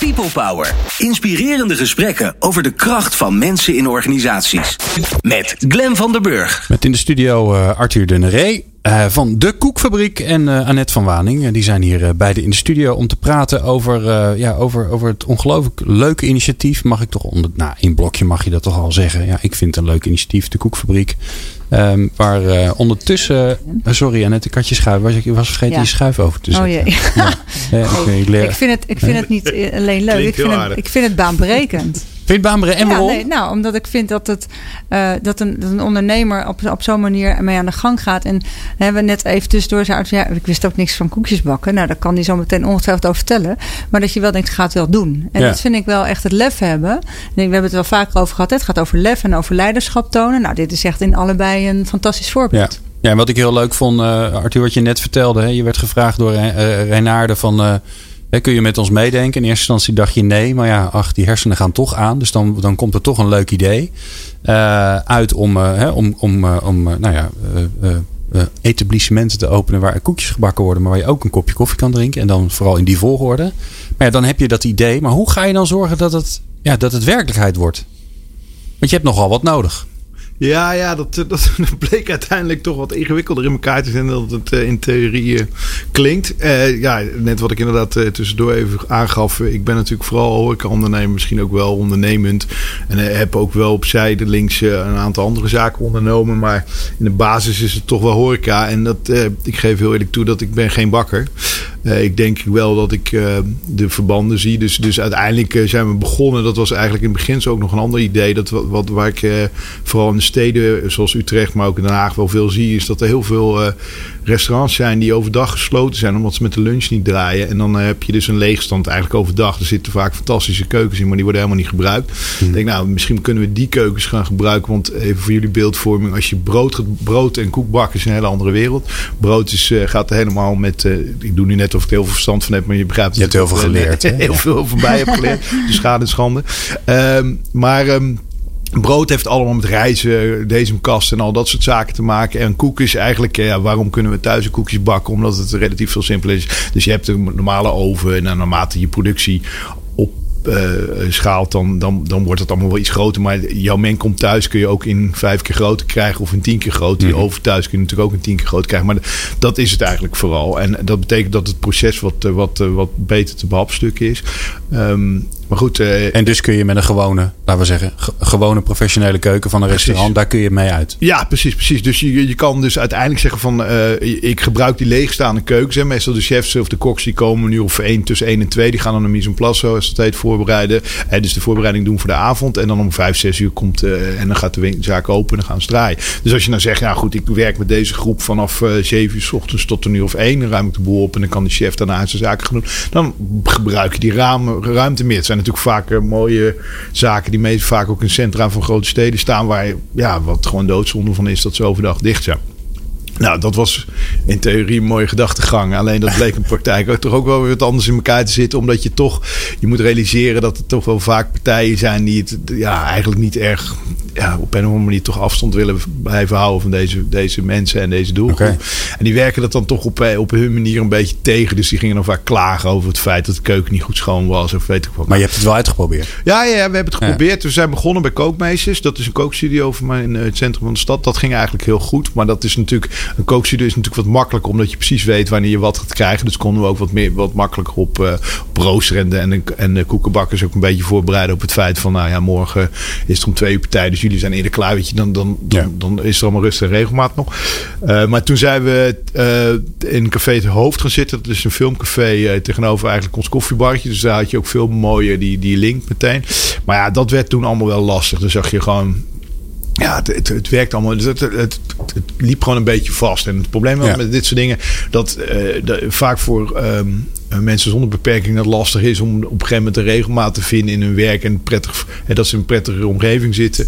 People Power. Inspirerende gesprekken over de kracht van mensen in organisaties. Met Glen van der Burg. Met in de studio uh, Arthur de Neré. Uh, van de Koekfabriek en uh, Annette van Waning. Die zijn hier beide in de studio om te praten over, ja, over, over het ongelooflijk leuke initiatief. Mag ik toch onder. Nou, in blokje mag je dat toch al zeggen. Ja, ik vind het een leuk initiatief, de Koekfabriek. Um, waar uh, ondertussen. Uh, sorry, Annette, ik had je schuif. Was, ik was vergeten ja. je schuif over te zetten. Oh jee. Ja. ja ik, leer... ik, vind het, ik vind het niet alleen leuk. Ik vind het, ik vind het baanbrekend. En waarom? nee, nou, omdat ik vind dat, het, uh, dat, een, dat een ondernemer op, op zo'n manier mee aan de gang gaat. En hebben we net even tussendoor zei, ja, ik wist ook niks van koekjes bakken. Nou, daar kan hij zo meteen ongetwijfeld over vertellen. Maar dat je wel denkt, gaat het wel doen. En ja. dat vind ik wel echt het lef hebben. En we hebben het wel vaker over gehad. Het gaat over lef en over leiderschap tonen. Nou, dit is echt in allebei een fantastisch voorbeeld. Ja. Ja, en wat ik heel leuk vond, uh, Arthur, wat je net vertelde. Hè? Je werd gevraagd door uh, Reinaarde van... Uh, kun je met ons meedenken? In eerste instantie dacht je nee, maar ja, ach, die hersenen gaan toch aan. Dus dan, dan komt er toch een leuk idee uh, uit om, uh, om, om, uh, om nou ja, etablissementen te openen waar koekjes gebakken worden, maar waar je ook een kopje koffie kan drinken. En dan vooral in die volgorde. Maar dan heb je dat idee. Maar hoe ga je dan zorgen dat het, ja, dat het werkelijkheid wordt? Want je hebt nogal wat nodig. Ja, ja dat, dat, bleek uiteindelijk toch wat ingewikkelder in elkaar te vinden dan het uh, in theorie uh, klinkt. Ja, net wat ik inderdaad tussendoor even aangaf. Ik ben natuurlijk vooral horeca-ondernemer, misschien ook wel ondernemend. En heb ook wel opzij de links een aantal andere zaken ondernomen. Maar in de basis is het toch wel horeca. En dat, ik geef heel eerlijk toe dat ik ben geen bakker. Ik denk wel dat ik de verbanden zie. Dus, dus uiteindelijk zijn we begonnen. Dat was eigenlijk in het begin ook nog een ander idee. Dat, wat, wat, waar ik vooral in de steden zoals Utrecht, maar ook in Den Haag wel veel zie, is dat er heel veel restaurants zijn die overdag gesloten zijn omdat ze met de lunch niet draaien. En dan uh, heb je dus een leegstand eigenlijk overdag. Er zitten vaak fantastische keukens in, maar die worden helemaal niet gebruikt. Hmm. Ik denk, nou, misschien kunnen we die keukens gaan gebruiken. Want even voor jullie beeldvorming, als je brood, brood en koek bakken is een hele andere wereld. Brood is, uh, gaat helemaal met, ik doe nu net of ik er heel veel verstand van heb, maar je begrijpt Je hebt heel veel geleerd. heel veel voorbij heb geleerd. Dus schade en schande. Um, maar... Um, Brood heeft allemaal met reizen, deze kast en al dat soort zaken te maken. En koekjes eigenlijk, ja, waarom kunnen we thuis koekjes bakken? Omdat het relatief veel simpeler is. Dus je hebt een normale oven en naarmate je productie op uh, schaalt, dan, dan, dan wordt het allemaal wel iets groter. Maar jouw men komt thuis kun je ook in vijf keer groter krijgen of in tien keer groter. Die mhm. oven thuis kun je natuurlijk ook in tien keer groter krijgen. Maar dat is het eigenlijk vooral. En dat betekent dat het proces wat, wat, wat beter te behapstukken is. Um, maar goed. Uh, en dus kun je met een gewone, laten we zeggen, gewone professionele keuken van een precies. restaurant, daar kun je mee uit. Ja, precies, precies. Dus je, je kan dus uiteindelijk zeggen van, uh, ik gebruik die leegstaande keukens. Hè. Meestal de chefs of de koks die komen nu of één tussen één en twee, die gaan dan een mise en place, zoals het heet, voorbereiden. Hè, dus de voorbereiding doen voor de avond. En dan om vijf, zes uur komt, uh, en dan gaat de zaak open en dan gaan ze draaien. Dus als je nou zegt, ja goed, ik werk met deze groep vanaf zeven uur s ochtends tot een uur of één, dan ruim ik de boel op en dan kan de chef daarna zijn zaken gaan doen. Dan gebruik je die raam, ruimte meer. Het zijn natuurlijk vaak mooie zaken die meest vaak ook in centra van grote steden staan. Waar ja, wat gewoon doodzonde van is dat ze overdag dicht zijn. Nou, dat was in theorie een mooie gedachtegang. Alleen dat bleek in praktijk ook toch ook wel weer wat anders in elkaar te zitten. Omdat je toch, je moet realiseren dat er toch wel vaak partijen zijn die het ja, eigenlijk niet erg ja, op een of andere manier toch afstand willen blijven houden van deze, deze mensen en deze doelgroep. En die werken dat dan toch op, eh, op hun manier een beetje tegen. Dus die gingen dan vaak klagen over het feit dat de keuken niet goed schoon was. Of weet ik wat. Maar je hebt het wel uitgeprobeerd? Ja, ja we hebben het geprobeerd. We zijn begonnen bij Kookmeesters. Dat is een kookstudio voor mij in het centrum van de stad. Dat ging eigenlijk heel goed. Maar dat is natuurlijk een kookstudio is natuurlijk wat makkelijker, omdat je precies weet wanneer je wat gaat krijgen. Dus konden we ook wat, meer, wat makkelijker op, uh, op en, en, de koekenbakkers ook een beetje voorbereiden op het feit van, nou ja, morgen is het om twee uur partij, dus jullie zijn eerder klaar. Weet je, dan, dan, dan, dan is er allemaal rust en regelmaat nog. Uh, maar toen zijn we uh, in Café het Hoofd gaan zitten. Dat is een filmcafé tegenover eigenlijk ons koffiebartje. Dus daar had je ook veel mooier die, die link meteen. Maar ja, dat werd toen allemaal wel lastig. Dan zag je gewoon ja, het, het, het, werkt allemaal. Het, het, het, liep gewoon een beetje vast. En het probleem ja. met dit soort dingen, dat uh, vaak voor um, mensen zonder beperking dat lastig is om op een gegeven moment een regelmaat te vinden in hun werk en prettig, en dat ze in een prettige omgeving zitten,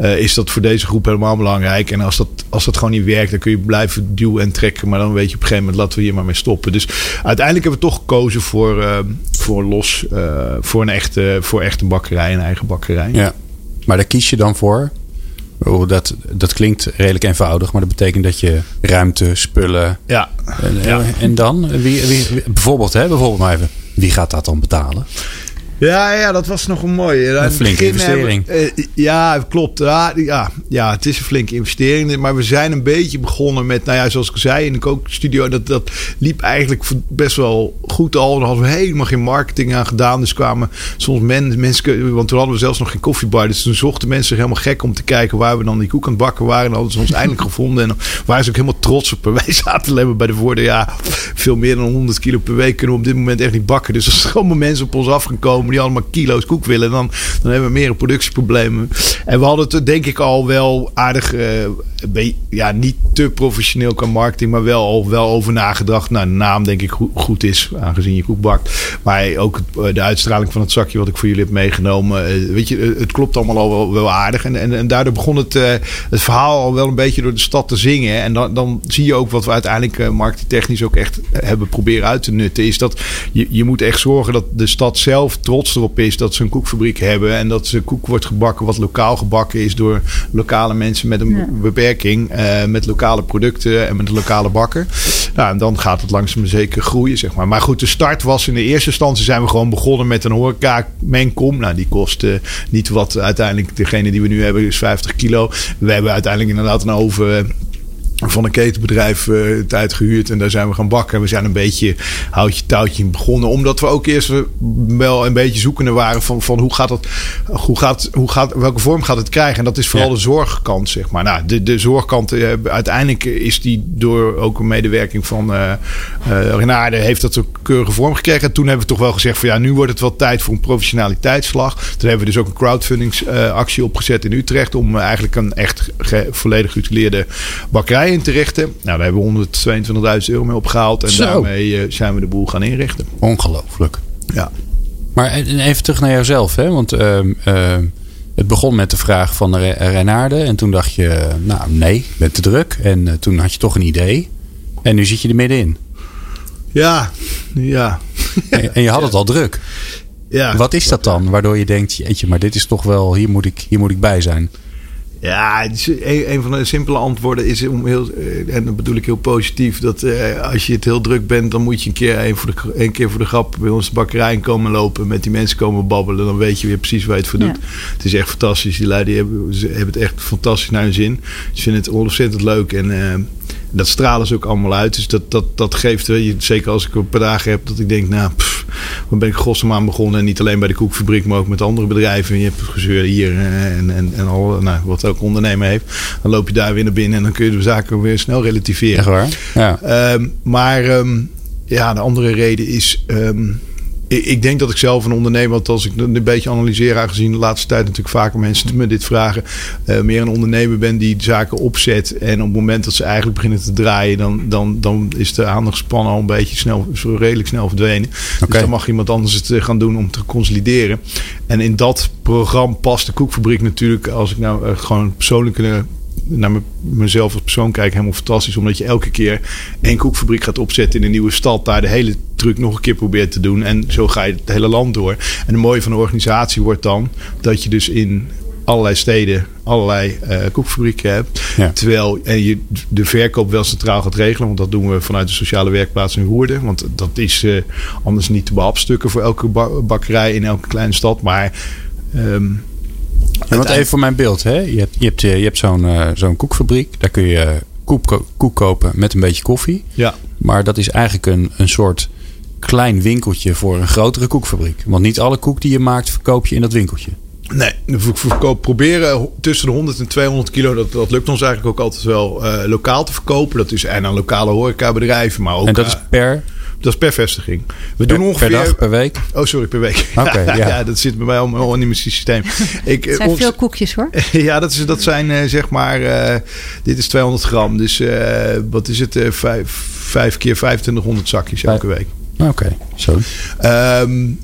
uh, is dat voor deze groep helemaal belangrijk. En als dat, als dat gewoon niet werkt, dan kun je blijven duwen en trekken, maar dan weet je op een gegeven moment laten we hier maar mee stoppen. Dus uiteindelijk hebben we toch gekozen voor, uh, voor los, voor een echte, voor echte bakkerij, een eigen bakkerij. Ja, maar daar kies je dan voor? Oh, dat, dat klinkt redelijk eenvoudig, maar dat betekent dat je ruimte, spullen. Ja. En, ja. en dan? Wie, wie, bijvoorbeeld, hè, bijvoorbeeld maar even. Wie gaat dat dan betalen? Ja, ja, dat was nog een mooie. Een flinke investering. Hebben, uh, ja, klopt. Ja, ja, ja, het is een flinke investering. Maar we zijn een beetje begonnen met, nou ja, zoals ik zei in de kookstudio. Dat, dat liep eigenlijk best wel goed al. Daar hadden we helemaal geen marketing aan gedaan. Dus kwamen soms men, mensen, want toen hadden we zelfs nog geen koffiebar. Dus toen zochten mensen helemaal gek om te kijken waar we dan die koek aan het bakken waren. En hadden ze ons eindelijk gevonden. En dan waren ze ook helemaal trots op. Wij zaten alleen bij de woorden, ja, veel meer dan 100 kilo per week kunnen we op dit moment echt niet bakken. Dus er zijn mensen op ons afgekomen die allemaal kilo's koek willen. Dan, dan hebben we meer productieproblemen. En we hadden het denk ik al wel aardig, uh, ja, niet te professioneel qua marketing, maar wel al wel over nagedacht. Nou, de naam denk ik goed, goed is, aangezien je koek bakt. Maar ook het, de uitstraling van het zakje wat ik voor jullie heb meegenomen. Uh, weet je, het klopt allemaal al wel, wel aardig. En, en, en, daardoor begon het, het verhaal al wel een beetje door de stad te zingen. En dan, dan zie je ook wat we uiteindelijk marketingtechnisch ook echt hebben proberen uit te nutten. Is dat je, je moet echt zorgen dat de stad zelf trots erop is dat ze een koekfabriek hebben. En dat ze koek wordt gebakken wat lokaal gebakken is door lokale mensen met een beperking. Uh, met lokale producten en met lokale bakker. Nou, en dan gaat het langzaam zeker groeien, zeg maar. Maar goed, de start was in de eerste instantie zijn we gewoon begonnen met een horeca menkom. Nou, die kost niet wat uiteindelijk degene die we nu hebben is 50 kilo. We hebben uiteindelijk inderdaad een oven van een ketenbedrijf uh, tijd gehuurd. En daar zijn we gaan bakken. We zijn een beetje houtje touwtje begonnen. Omdat we ook eerst wel een beetje zoekende waren van, van hoe gaat dat, hoe gaat, hoe gaat, welke vorm gaat het krijgen? En dat is vooral de zorgkant, zeg maar. Nou, de, de zorgkant, uh, uiteindelijk is die door ook een medewerking van uh, Renade, heeft dat een keurige vorm gekregen. En toen hebben we toch wel gezegd van ja, nu wordt het wel tijd voor een professionaliteitsslag. Toen hebben we dus ook een crowdfundingsactie opgezet in Utrecht om eigenlijk een echt volledig geutileerde bakkerij in te richten. Nou, daar hebben we 122.000 euro mee opgehaald. En Zo. daarmee uh, zijn we de boel gaan inrichten. Ongelooflijk. Ja. Maar even terug naar jouzelf. Hè? Want uh, uh, het begon met de vraag van Renaarde. En toen dacht je, nou nee, ik ben te druk. En toen had je toch een idee. En nu zit je er middenin. Ja, ja. En, en je had het al druk. Ja. Wat is dat dan? Waardoor je denkt, jeetje, maar dit is toch wel, hier moet ik, hier moet ik bij zijn. Ja, een, een van de simpele antwoorden is om heel, eh, en dat bedoel ik heel positief, dat eh, als je het heel druk bent, dan moet je een keer, een, voor de, een keer voor de grap bij ons de bakkerij komen lopen, met die mensen komen babbelen, dan weet je weer precies waar je het voor doet. Het is echt fantastisch. Die lui die hebben, hebben het echt fantastisch naar hun zin. Ze vinden het ontzettend leuk en uh, dat stralen ze ook allemaal uit. Dus dat, dat, dat geeft, je, zeker als ik een paar dagen heb, dat ik denk, nou, pff, dan ben ik godsam aan begonnen. En niet alleen bij de koekfabriek, maar ook met andere bedrijven. Je hebt gezeur hier eh, en, en, en al, nou, wat elke ondernemer heeft. Dan loop je daar weer naar binnen en dan kun je de zaken weer snel relativeren. Echt waar? Ja. Um, maar um, ja, de andere reden is. Um, ik denk dat ik zelf een ondernemer, want als ik een beetje analyseer, aangezien de laatste tijd natuurlijk vaker mensen me dit vragen, uh, meer een ondernemer ben die zaken opzet. En op het moment dat ze eigenlijk beginnen te draaien, dan, dan, dan is de aandachtspan al een beetje snel, redelijk snel verdwenen. Okay. Dus dan mag iemand anders het eh, gaan doen om te consolideren. En in dat programma past de koekfabriek natuurlijk, als ik nou uh, gewoon persoonlijke naar mezelf als persoon kijk, helemaal fantastisch. Omdat je elke keer één koekfabriek gaat opzetten in een nieuwe stad. Daar de hele truc nog een keer probeert te doen. En zo ga je het hele land door. En het mooie van de organisatie wordt dan dat je dus in allerlei steden allerlei uh, koekfabrieken hebt. Terwijl en je de verkoop wel centraal gaat regelen. Want dat doen we vanuit de sociale werkplaats in Woerden. Want dat is uh, anders niet te behapstukken voor elke bakkerij in elke kleine stad. Maar... Um, ja, want even voor mijn beeld. Hè? Je hebt, je hebt, je hebt zo'n uh, zo'n koekfabriek. Daar kun je koek, koek kopen met een beetje koffie. Ja. Maar dat is eigenlijk een, een soort klein winkeltje voor een grotere koekfabriek. Want niet alle koek die je maakt verkoop je in dat winkeltje. Nee, we verkoop, proberen tussen de 100 en 200 kilo. Dat, dat lukt ons eigenlijk ook altijd wel uh, lokaal te verkopen. Dat is en aan lokale horecabedrijven. Maar ook, en dat is per? Dat is per vestiging. We per, doen ongeveer... Per dag, per week? Oh, sorry, per week. Oké, ja. ja. dat zit bij mij al in mijn systeem. Ik, het zijn ons, veel koekjes hoor. ja, dat, is, dat zijn uh, zeg maar... Uh, dit is 200 gram. Dus uh, wat is het? vijf, vijf keer 2500 zakjes elke week. Oké, okay, zo. Um,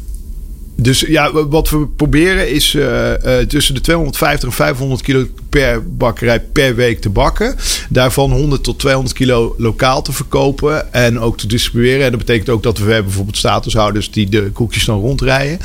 dus ja, wat we proberen is uh, uh, tussen de 250 en 500 kilo per bakkerij per week te bakken. Daarvan 100 tot 200 kilo lokaal te verkopen en ook te distribueren. En dat betekent ook dat we bijvoorbeeld statushouders die de koekjes dan rondrijden.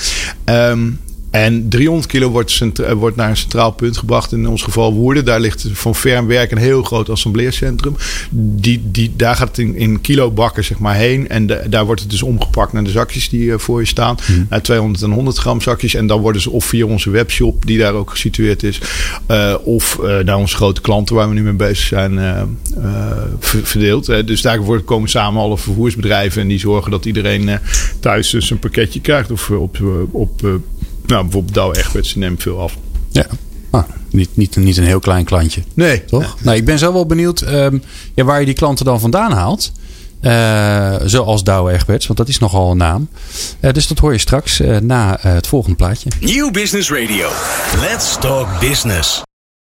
Um, En 300 kilo wordt, wordt naar een centraal punt gebracht. In ons geval Woerden. Daar ligt van Vermwerk een heel groot assembleercentrum. Die, die, daar gaat het in, in kilo bakken zeg maar, heen. En daar wordt het dus omgepakt naar de zakjes die voor je staan. Hmm. Naar 200 en 100 gram zakjes. En dan worden ze of via onze webshop, die daar ook gesitueerd is. of naar onze grote klanten waar we nu mee bezig zijn, verdeeld. dus daar komen samen alle vervoersbedrijven. En die zorgen dat iedereen thuis dus pakketje krijgt. Of op, op nou, bijvoorbeeld Douwe Egberts neemt veel af. Ja. Ah, niet, niet, niet een heel klein klantje. Nee. Toch? Nou, ik ben zo wel benieuwd um, ja, waar je die klanten dan vandaan haalt. Uh, zoals Douwe Egberts, want dat is nogal een naam. Uh, dus dat hoor je straks uh, na het volgende plaatje. Nieuw Business Radio. Let's talk business.